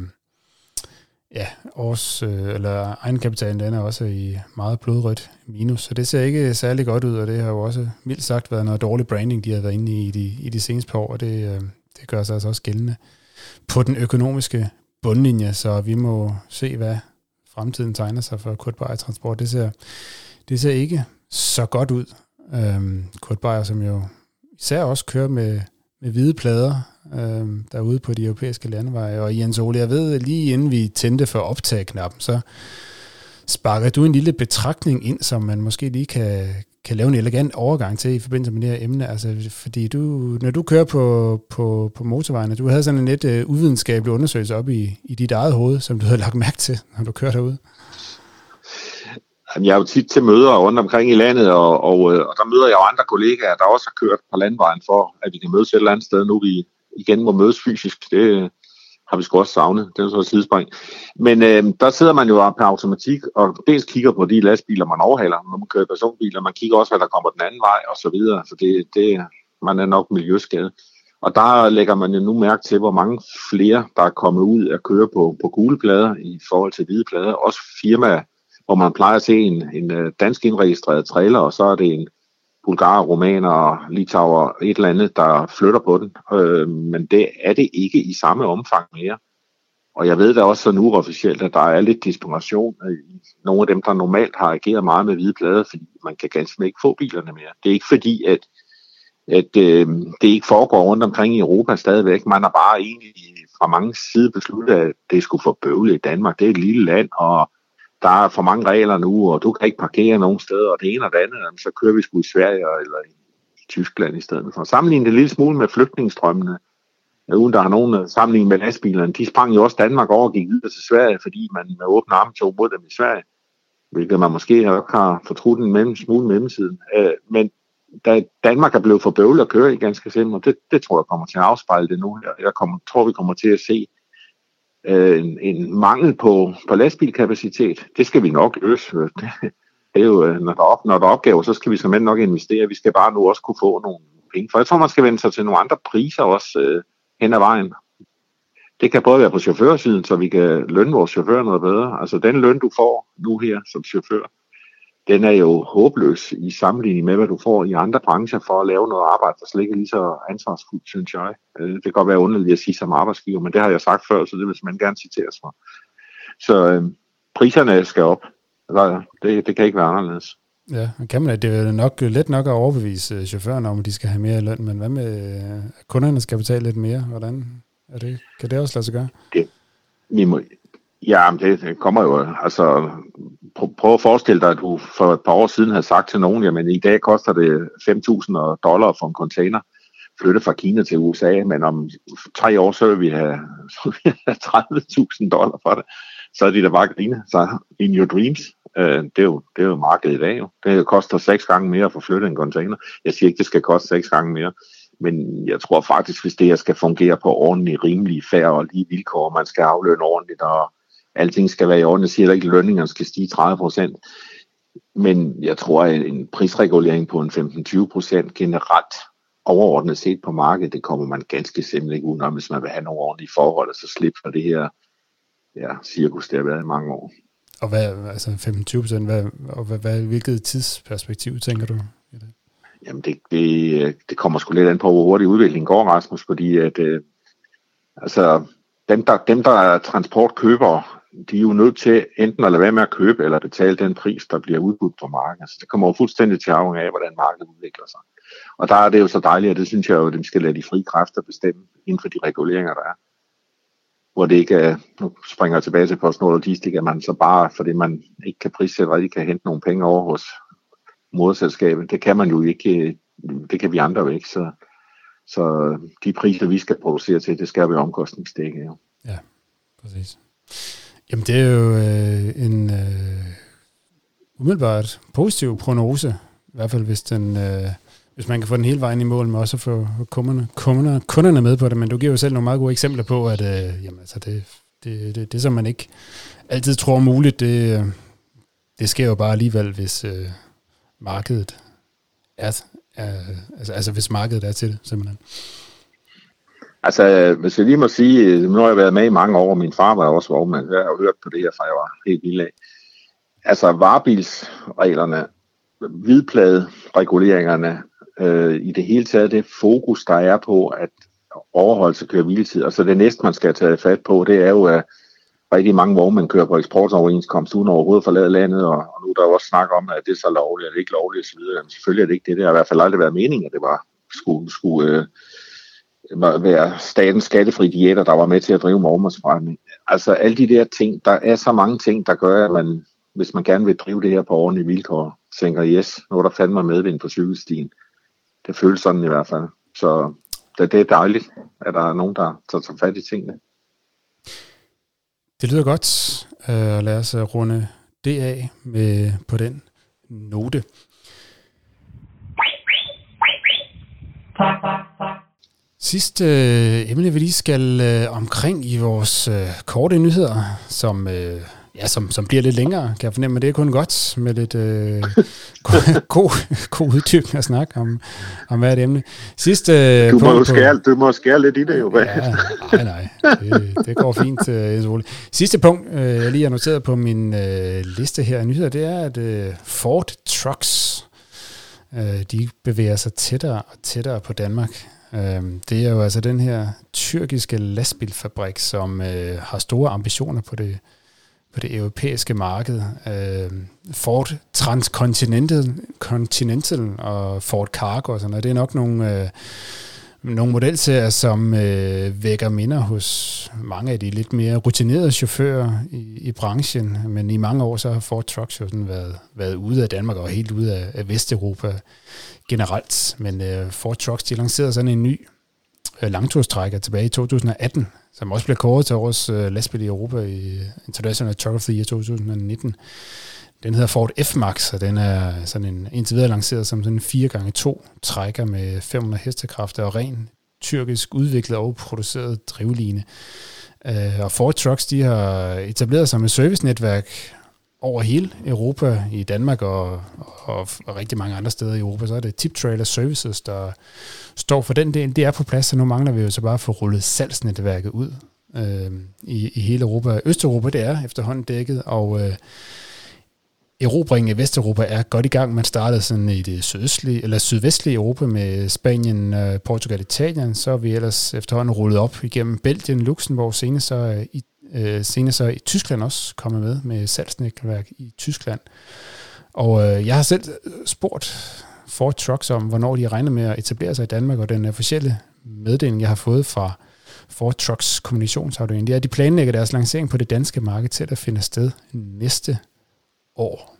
ja, års, øh, eller egenkapitalen den er også i meget blodrødt minus, så det ser ikke særlig godt ud, og det har jo også mildt sagt været noget dårlig branding, de har været inde i i de, i de seneste par år, og det, øh, det gør sig altså også gældende på den økonomiske bundlinje, så vi må se, hvad fremtiden tegner sig for Kurt Bayer Transport. Det ser, det ser ikke så godt ud. Øhm, Kurt Bayer, som jo især også kører med, med hvide plader øh, derude på de europæiske landeveje. Og Jens Ole, jeg ved, lige inden vi tændte for optag-knappen, så sparker du en lille betragtning ind, som man måske lige kan, kan lave en elegant overgang til i forbindelse med det her emne. Altså, fordi du, når du kører på, på, på motorvejene, du havde sådan en lidt øh, uvidenskabelig undersøgelse op i, i dit eget hoved, som du havde lagt mærke til, når du kører derude. Jeg er jo tit til møder rundt omkring i landet, og, og, øh, og der møder jeg jo andre kollegaer, der også har kørt på landvejen for, at vi kan mødes et eller andet sted, nu vi igen må mødes fysisk. Det øh, har vi sgu også savnet. Det er så et sidespring. Men øh, der sidder man jo på automatik, og dels kigger på de lastbiler, man overhaler, når man kører personbiler. Man kigger også, hvad der kommer den anden vej, og så videre. Så det, det, man er nok miljøskadet. Og der lægger man jo nu mærke til, hvor mange flere, der er kommet ud at køre på, på gule plader i forhold til hvide plader. Også firmaer, hvor man plejer at se en, en øh, dansk indregistreret trailer, og så er det en bulgarer, romaner, litauer, et eller andet, der flytter på den. Øh, men det er det ikke i samme omfang mere. Og jeg ved da også sådan uofficielt, at der er lidt desperation øh, i nogle af dem, der normalt har ageret meget med hvide plader, fordi man kan ganske ikke få bilerne mere. Det er ikke fordi, at, at øh, det ikke foregår rundt omkring i Europa stadigvæk. Man har bare egentlig fra mange sider besluttet, at det skulle få bøvle i Danmark. Det er et lille land, og der er for mange regler nu, og du kan ikke parkere nogen steder, og det ene og det andet, så kører vi sgu i Sverige eller i, Tyskland i stedet for. Sammenligne det en lille smule med flygtningestrømmene, uden der har nogen øh, sammenligning med lastbilerne, de sprang jo også Danmark over og gik videre til Sverige, fordi man med åbne arme tog mod dem i Sverige, hvilket man måske også har fortrudt en mellem, smule mellemtiden. Øh, men da Danmark er blevet for bøvlet at køre i ganske simpelthen, og det, det tror jeg kommer til at afspejle det nu. Jeg, jeg kommer, tror, vi kommer til at se øh, en, en mangel på, på lastbilkapacitet. Det skal vi nok løse. Det er jo, øh, når der, op, når der er opgaver, så skal vi simpelthen nok investere. Vi skal bare nu også kunne få nogle penge. For jeg tror, man skal vende sig til nogle andre priser også øh, hen ad vejen. Det kan både være på chaufførsiden, så vi kan lønne vores chauffører noget bedre. Altså den løn, du får nu her som chauffør, den er jo håbløs i sammenligning med, hvad du får i andre brancher for at lave noget arbejde, der slet ikke er lige så ansvarsfuldt, synes jeg. Øh, det kan godt være underligt at sige som arbejdsgiver, men det har jeg sagt før, så det vil man gerne citeres for. Så øh, priserne skal op. Det, det kan ikke være anderledes. Ja, kan man, det er nok let nok at overbevise øh, chaufførerne om, at de skal have mere løn, men hvad med øh, kunderne skal betale lidt mere? Hvordan er det? Kan det også lade sig gøre? Det, vi må, Ja, det, det kommer jo, altså prøv, at forestille dig, at du for et par år siden havde sagt til nogen, jamen i dag koster det 5.000 dollar for en container flytte fra Kina til USA, men om tre år, så vil vi have, *laughs* have 30.000 dollar for det. Så er de der bare grine. Så in your dreams, øh, det, er jo, det er jo markedet i dag. Jo. Det koster seks gange mere at få flyttet en container. Jeg siger ikke, det skal koste seks gange mere. Men jeg tror faktisk, hvis det her skal fungere på ordentlige, rimelige, færre og lige vilkår, man skal aflønne ordentligt, og alting skal være i orden. Jeg siger ikke, at lønningerne skal stige 30 procent. Men jeg tror, at en prisregulering på en 15-20 procent generelt overordnet set på markedet, det kommer man ganske simpelthen ikke udenom, hvis man vil have nogle ordentlige forhold, og så slippe for det her ja, cirkus, det har været i mange år. Og hvad, altså 15-20 procent, hvad, og hvad, hvad, hvilket tidsperspektiv tænker du? Jamen det, det, det kommer sgu lidt an på, hvor hurtigt udviklingen går, Rasmus, fordi at, øh, altså, dem, der, dem, der er transportkøbere, de er jo nødt til enten at lade være med at købe, eller betale den pris, der bliver udbudt på markedet. Så det kommer jo fuldstændig til afhængig af, hvordan markedet udvikler sig. Og der er det jo så dejligt, og det synes jeg jo, at de skal lade de frie kræfter bestemme inden for de reguleringer, der er. Hvor det ikke er, nu springer jeg tilbage til PostNord Logistik, at man så bare, fordi man ikke kan prissætte, og kan hente nogle penge over hos moderselskabet. Det kan man jo ikke, det kan vi andre jo ikke. Så Så de priser, vi skal producere til, det skal vi omkostningsdække. jo. ja, præcis. Jamen det er jo øh, en øh, umiddelbart positiv prognose, i hvert fald hvis den... Øh, hvis man kan få den hele vejen i mål, med også at få kunderne, kunderne, kunderne med på det. Men du giver jo selv nogle meget gode eksempler på, at øh, jamen, altså det, det, det, det, som man ikke altid tror muligt, det, øh, det sker jo bare alligevel, hvis øh, markedet er, er altså, altså hvis markedet er til det, simpelthen. Altså, hvis jeg lige må sige, øh, nu har jeg været med i mange år, min far var også vognmand, jeg har jo hørt på det her, fra jeg var helt lille af. Altså, varebilsreglerne, hvidpladereguleringerne, øh, i det hele taget det fokus, der er på at overholdelse kører hviletid. så det næste, man skal tage fat på, det er jo, at rigtig mange vognmænd kører på eksportoverenskomst uden overhovedet forlade landet, og, og nu er der jo også snak om, at det er så lovligt, eller ikke lovligt osv. Men selvfølgelig er det ikke det. Det har i hvert fald aldrig været meningen, at det var skulle, skulle øh, være statens skattefri diæter, der var med til at drive morgenmadsforretning. Altså alle de der ting, der er så mange ting, der gør, at man, hvis man gerne vil drive det her på ordentlige vilkår, tænker, yes, nu er der fandme medvind på cykelstien det føles sådan i hvert fald. Så det, det er dejligt, at der er nogen, der tager, tager fat i tingene. Det lyder godt. Uh, lad os uh, runde det af med, på den note. Sidste uh, emne, vi lige skal uh, omkring i vores uh, korte nyheder, som uh, Ja, som, som bliver lidt længere, kan jeg fornemme, men det er kun godt med lidt øh, god, *laughs* god, god uddybning at snakke om, om hvert emne. Sidste øh, du, må punkt skære, du må skære lidt i det jo. Ja, nej, nej, det, det går fint, øh, Sidste punkt, øh, jeg lige har noteret på min øh, liste her af nyheder, det er, at øh, Ford Trucks, øh, de bevæger sig tættere og tættere på Danmark. Øh, det er jo altså den her tyrkiske lastbilfabrik, som øh, har store ambitioner på det på det europæiske marked. Øh, Ford Transcontinental Continental og Ford Cargo og sådan noget. Det er nok nogle, øh, nogle modelserier, som øh, vækker minder hos mange af de lidt mere rutinerede chauffører i, i branchen. Men i mange år så har Ford Trucks jo sådan været, været ude af Danmark og helt ude af, af Vesteuropa generelt. Men øh, Ford Trucks de lancerede sådan en ny øh, langturstrækker tilbage i 2018, som også blev kåret til årets øh, lastbil i Europa i International Truck of the Year 2019. Den hedder Ford F-Max, og den er sådan en, indtil videre lanceret som sådan en 4x2 trækker med 500 hestekræfter og ren tyrkisk udviklet og produceret drivline. Uh, og Ford Trucks de har etableret sig med servicenetværk over hele Europa, i Danmark og, og, og rigtig mange andre steder i Europa, så er det Tip Trailer Services, der står for den del. Det er på plads, så nu mangler vi jo så bare at få rullet salgsnetværket ud øh, i, i hele Europa. Østeuropa, det er efterhånden dækket, og øh, erobringen af Vesteuropa er godt i gang. Man startede sådan i det sydøstlige, eller sydvestlige Europa med Spanien, øh, Portugal, Italien. Så er vi ellers efterhånden rullet op igennem Belgien, Luxembourg, senere så øh, i Øh, senere så i Tyskland også kommet med med salgsnetværk i Tyskland. Og øh, jeg har selv øh, spurgt Ford Trucks om, hvornår de regner med at etablere sig i Danmark, og den officielle meddeling, jeg har fået fra Ford Trucks kommunikationsafdeling, det er, at de planlægger deres lancering på det danske marked til at finde sted næste år.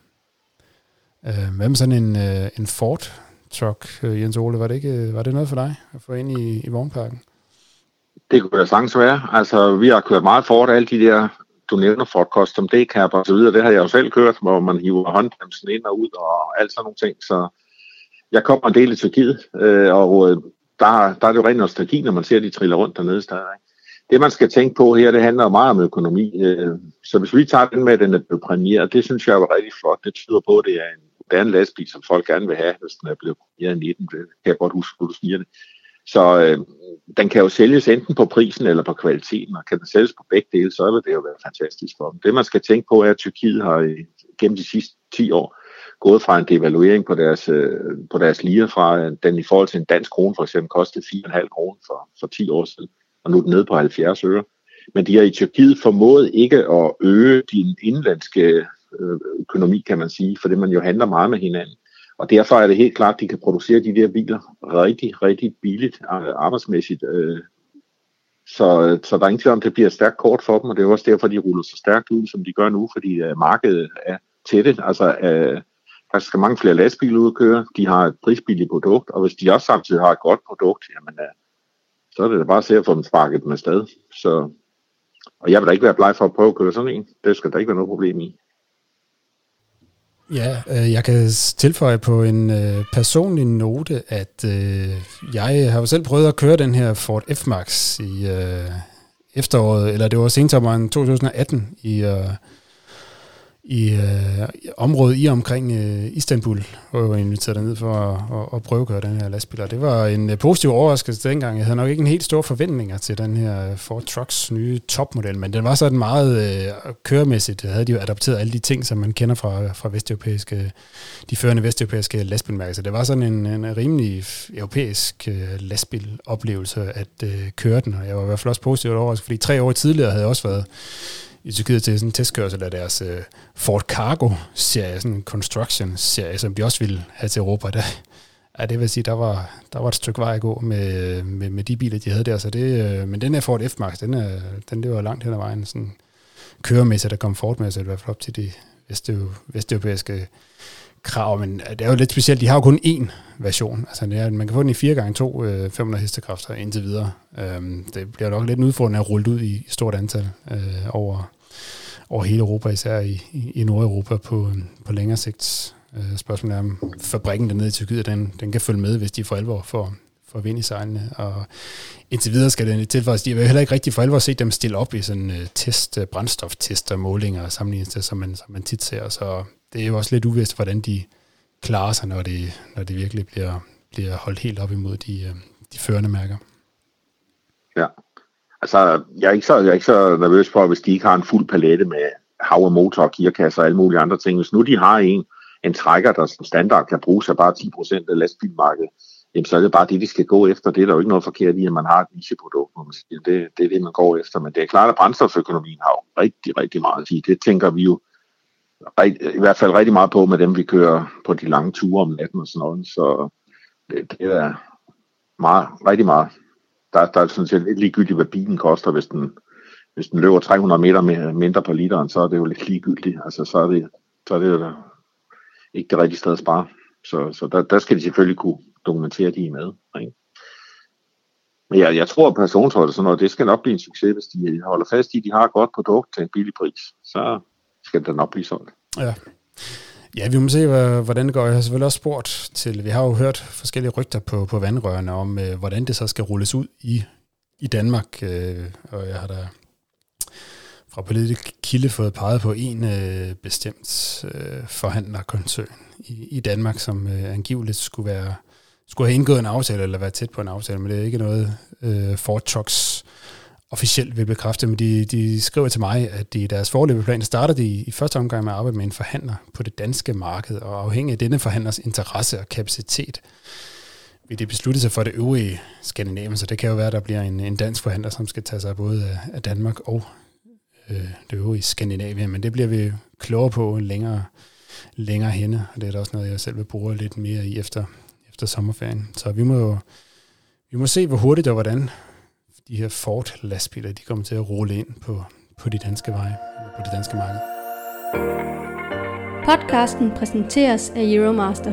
Øh, hvad med sådan en, øh, en Ford truck, øh, Jens Ole, var det, ikke, øh, var det noget for dig at få ind i, i vognparken? Det kunne da sagtens være. Altså, vi har kørt meget Ford, alle de der, du nævner Ford Custom D-cap og så videre. Det har jeg jo selv kørt, hvor man hiver håndbremsen ind og ud og alt sådan nogle ting. Så jeg kommer en del i Tyrkiet, øh, og øh, der, der er det jo ren nostalgi, når man ser, de triller rundt dernede stadig. Det, man skal tænke på her, det handler meget om økonomi. Øh, så hvis vi tager den med, at den er blevet præmieret, det synes jeg var rigtig flot. Det tyder på, at det er en moderne lastbil, som folk gerne vil have, hvis den er blevet præmieret i 19. Det kan jeg godt huske, hvor du siger det. Så øh, den kan jo sælges enten på prisen eller på kvaliteten, og kan den sælges på begge dele, så vil det jo være fantastisk for dem. Det man skal tænke på er, at Tyrkiet har øh, gennem de sidste 10 år gået fra en devaluering på deres, øh, på deres lire, fra den i forhold til en dansk krone for eksempel kostede 4,5 kroner for, for 10 år siden, og nu er den nede på 70 øre. Men de har i Tyrkiet formået ikke at øge din indlandske øh, økonomi, kan man sige, for det man jo handler meget med hinanden. Og derfor er det helt klart, at de kan producere de der biler rigtig, rigtig billigt øh, arbejdsmæssigt. Øh. Så, så der er ingen tvivl om, det bliver et stærkt kort for dem, og det er også derfor, de ruller så stærkt ud, som de gør nu, fordi markedet er tætte. Altså, der skal mange flere lastbiler ud at køre, de har et prisbilligt produkt, og hvis de også samtidig har et godt produkt, jamen, så er det da bare at se at få dem sparket med sted. Så, og jeg vil da ikke være bleg for at prøve at køre sådan en. Det skal der ikke være noget problem i. Ja, øh, jeg kan tilføje på en øh, personlig note, at øh, jeg har jo selv prøvet at køre den her Ford F-Max i øh, efteråret, eller det var sensommeren 2018 i, øh, i øh, området i omkring øh, Istanbul, hvor jeg inviteret ned for at, at, at prøve at køre den her lastbil. Og det var en øh, positiv overraskelse dengang. Jeg havde nok ikke en helt stor forventninger til den her øh, Ford Trucks nye topmodel, men den var sådan meget øh, køremæssigt. Der havde de jo adopteret alle de ting, som man kender fra, fra vesteuropæiske, de førende vesteuropæiske lastbilmærker. Så det var sådan en, en rimelig europæisk øh, lastbiloplevelse at øh, køre den, og jeg var i hvert fald også positivt overrasket, fordi tre år tidligere havde jeg også været i Tyrkiet til sådan en testkørsel af deres øh, Ford Cargo-serie, sådan en construction-serie, som de også ville have til Europa. Der, ja, det vil sige, der var, der var et stykke vej at gå med, med, med de biler, de havde der. Så det, øh, men den her Ford F-Max, den, er, den det var langt hen ad vejen sådan køremæssigt og komfortmæssigt, i hvert fald op til de vesteuropæiske krav, men det er jo lidt specielt. De har jo kun én version. Altså, det er, man kan få den i 4x2 øh, 500 hestekræfter indtil videre. Øhm, det bliver nok lidt en udfordring at rulle ud i stort antal øh, over, over hele Europa, især i, i, i Nordeuropa på, på længere sigt. Øh, spørgsmålet er, om fabrikken dernede i Tyrkiet, den, den kan følge med, hvis de for alvor får, får vind i sejlene. Og indtil videre skal den tilføjes. De har heller ikke rigtig for alvor set dem stille op i sådan øh, test, øh, brændstoftester, målinger og sammenligninger, som man, som man tit ser. Så det er jo også lidt uvist, hvordan de klarer sig, når det, når det virkelig bliver, bliver holdt helt op imod de, øh, de førende mærker. Ja, altså jeg er, ikke så, jeg er ikke så nervøs for, hvis de ikke har en fuld palette med hav og motor, gearkasser og alle mulige andre ting. Hvis nu de har en, en trækker, der som standard kan bruges af bare 10% af lastbilmarkedet, jamen så er det bare det, de skal gå efter. Det er der jo ikke noget forkert i, at man har et nicheprodukt, man siger, Det, det er det, man går efter. Men det er klart, at brændstoføkonomien har jo rigtig, rigtig meget at sige. Det tænker vi jo i hvert fald rigtig meget på med dem, vi kører på de lange ture om natten og sådan noget. Så det, det er meget, rigtig meget. Der, der er sådan set lidt ligegyldigt, hvad bilen koster, hvis den, hvis den løber 300 meter med, mindre på literen, så er det jo lidt ligegyldigt. Altså, så er det, så er det jo ikke det rigtige sted at spare. Så, så der, der skal de selvfølgelig kunne dokumentere, at de er med. Ikke? Men jeg, jeg tror, at tror og sådan noget, det skal nok blive en succes, hvis de holder fast i, at de har et godt produkt til en billig pris. Så, skal den nok blive solgt. Ja. Ja, vi må se, hvordan det går. Jeg har selvfølgelig også spurgt til, vi har jo hørt forskellige rygter på, på vandrørene om, øh, hvordan det så skal rulles ud i, i Danmark. Øh, og jeg har da fra politisk kilde fået peget på en øh, bestemt øh, forhandlerkoncern i, i Danmark, som øh, angiveligt skulle være skulle have indgået en aftale, eller være tæt på en aftale, men det er ikke noget øh, Ford Trucks officielt vil bekræfte, men de, de skriver til mig, at de i deres forløbeplan starter de i første omgang med at arbejde med en forhandler på det danske marked, og afhængig af denne forhandlers interesse og kapacitet, vil det beslutte sig for det øvrige Skandinavien, så det kan jo være, at der bliver en, en dansk forhandler, som skal tage sig både af, af Danmark og øh, det øvrige Skandinavien, men det bliver vi klogere på længere, længere henne, og det er da også noget, jeg selv vil bruge lidt mere i efter, efter sommerferien. Så vi må jo vi må se, hvor hurtigt og hvordan de her Ford-lastbiler, de kommer til at rulle ind på, på de danske veje, på det danske marked. Podcasten præsenteres af Euromaster.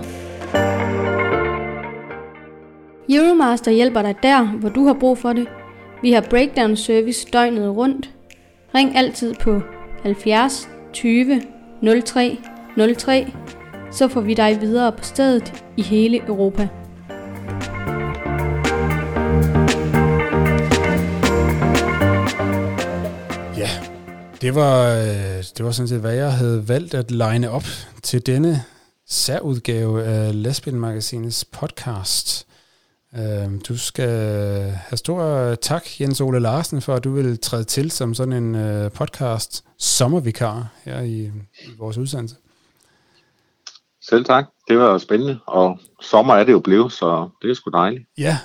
Euromaster hjælper dig der, hvor du har brug for det. Vi har breakdown service døgnet rundt. Ring altid på 70 20 03 03, så får vi dig videre på stedet i hele Europa. Det var, øh, det var sådan set, hvad jeg havde valgt at line op til denne særudgave af Lesbian-magasinets podcast. Øhm, du skal have stor tak, Jens Ole Larsen, for at du vil træde til som sådan en øh, podcast sommervikar her i, i vores udsendelse. Selv tak. Det var spændende, og sommer er det jo blevet, så det er sgu dejligt. Ja,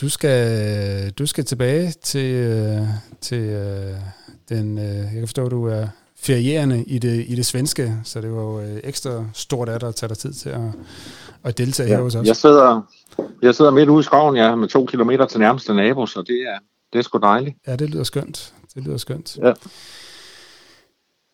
du skal, du skal tilbage til, øh, til den, øh, jeg kan forstå, at du er ferierende i det, i det svenske, så det var jo øh, ekstra stort af dig at tage dig tid til at, at deltage ja, her hos os. Jeg sidder, jeg sidder midt ude i skoven, ja, med to kilometer til nærmeste nabo, så det er, det er sgu dejligt. Ja, det lyder skønt. Det lyder skønt. Ja.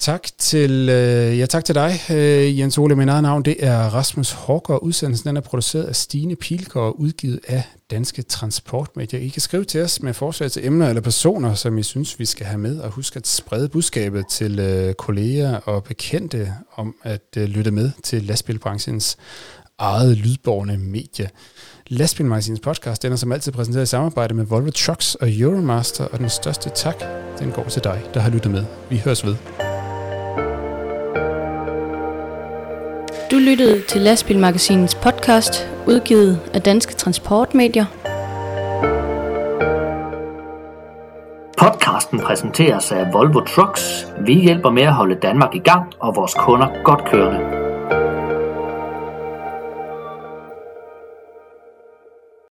Tak til, øh, ja, tak til dig, øh, Jens Ole. Min eget navn det er Rasmus Hårgaard. Udsendelsen den er produceret af Stine Pilker og udgivet af Danske Transportmedier. I kan skrive til os med forslag til emner eller personer, som I synes, vi skal have med. Og husk at sprede budskabet til øh, kolleger og bekendte om at øh, lytte med til lastbilbranchens eget lydborgende medie. Lastbilmagasinets podcast den er som altid præsenteret i samarbejde med Volvo Trucks og Euromaster, og den største tak, den går til dig, der har lyttet med. Vi høres ved. Du lyttede til Lastbilmagasinets podcast, udgivet af Danske Transportmedier. Podcasten præsenteres af Volvo Trucks. Vi hjælper med at holde Danmark i gang og vores kunder godt kørende.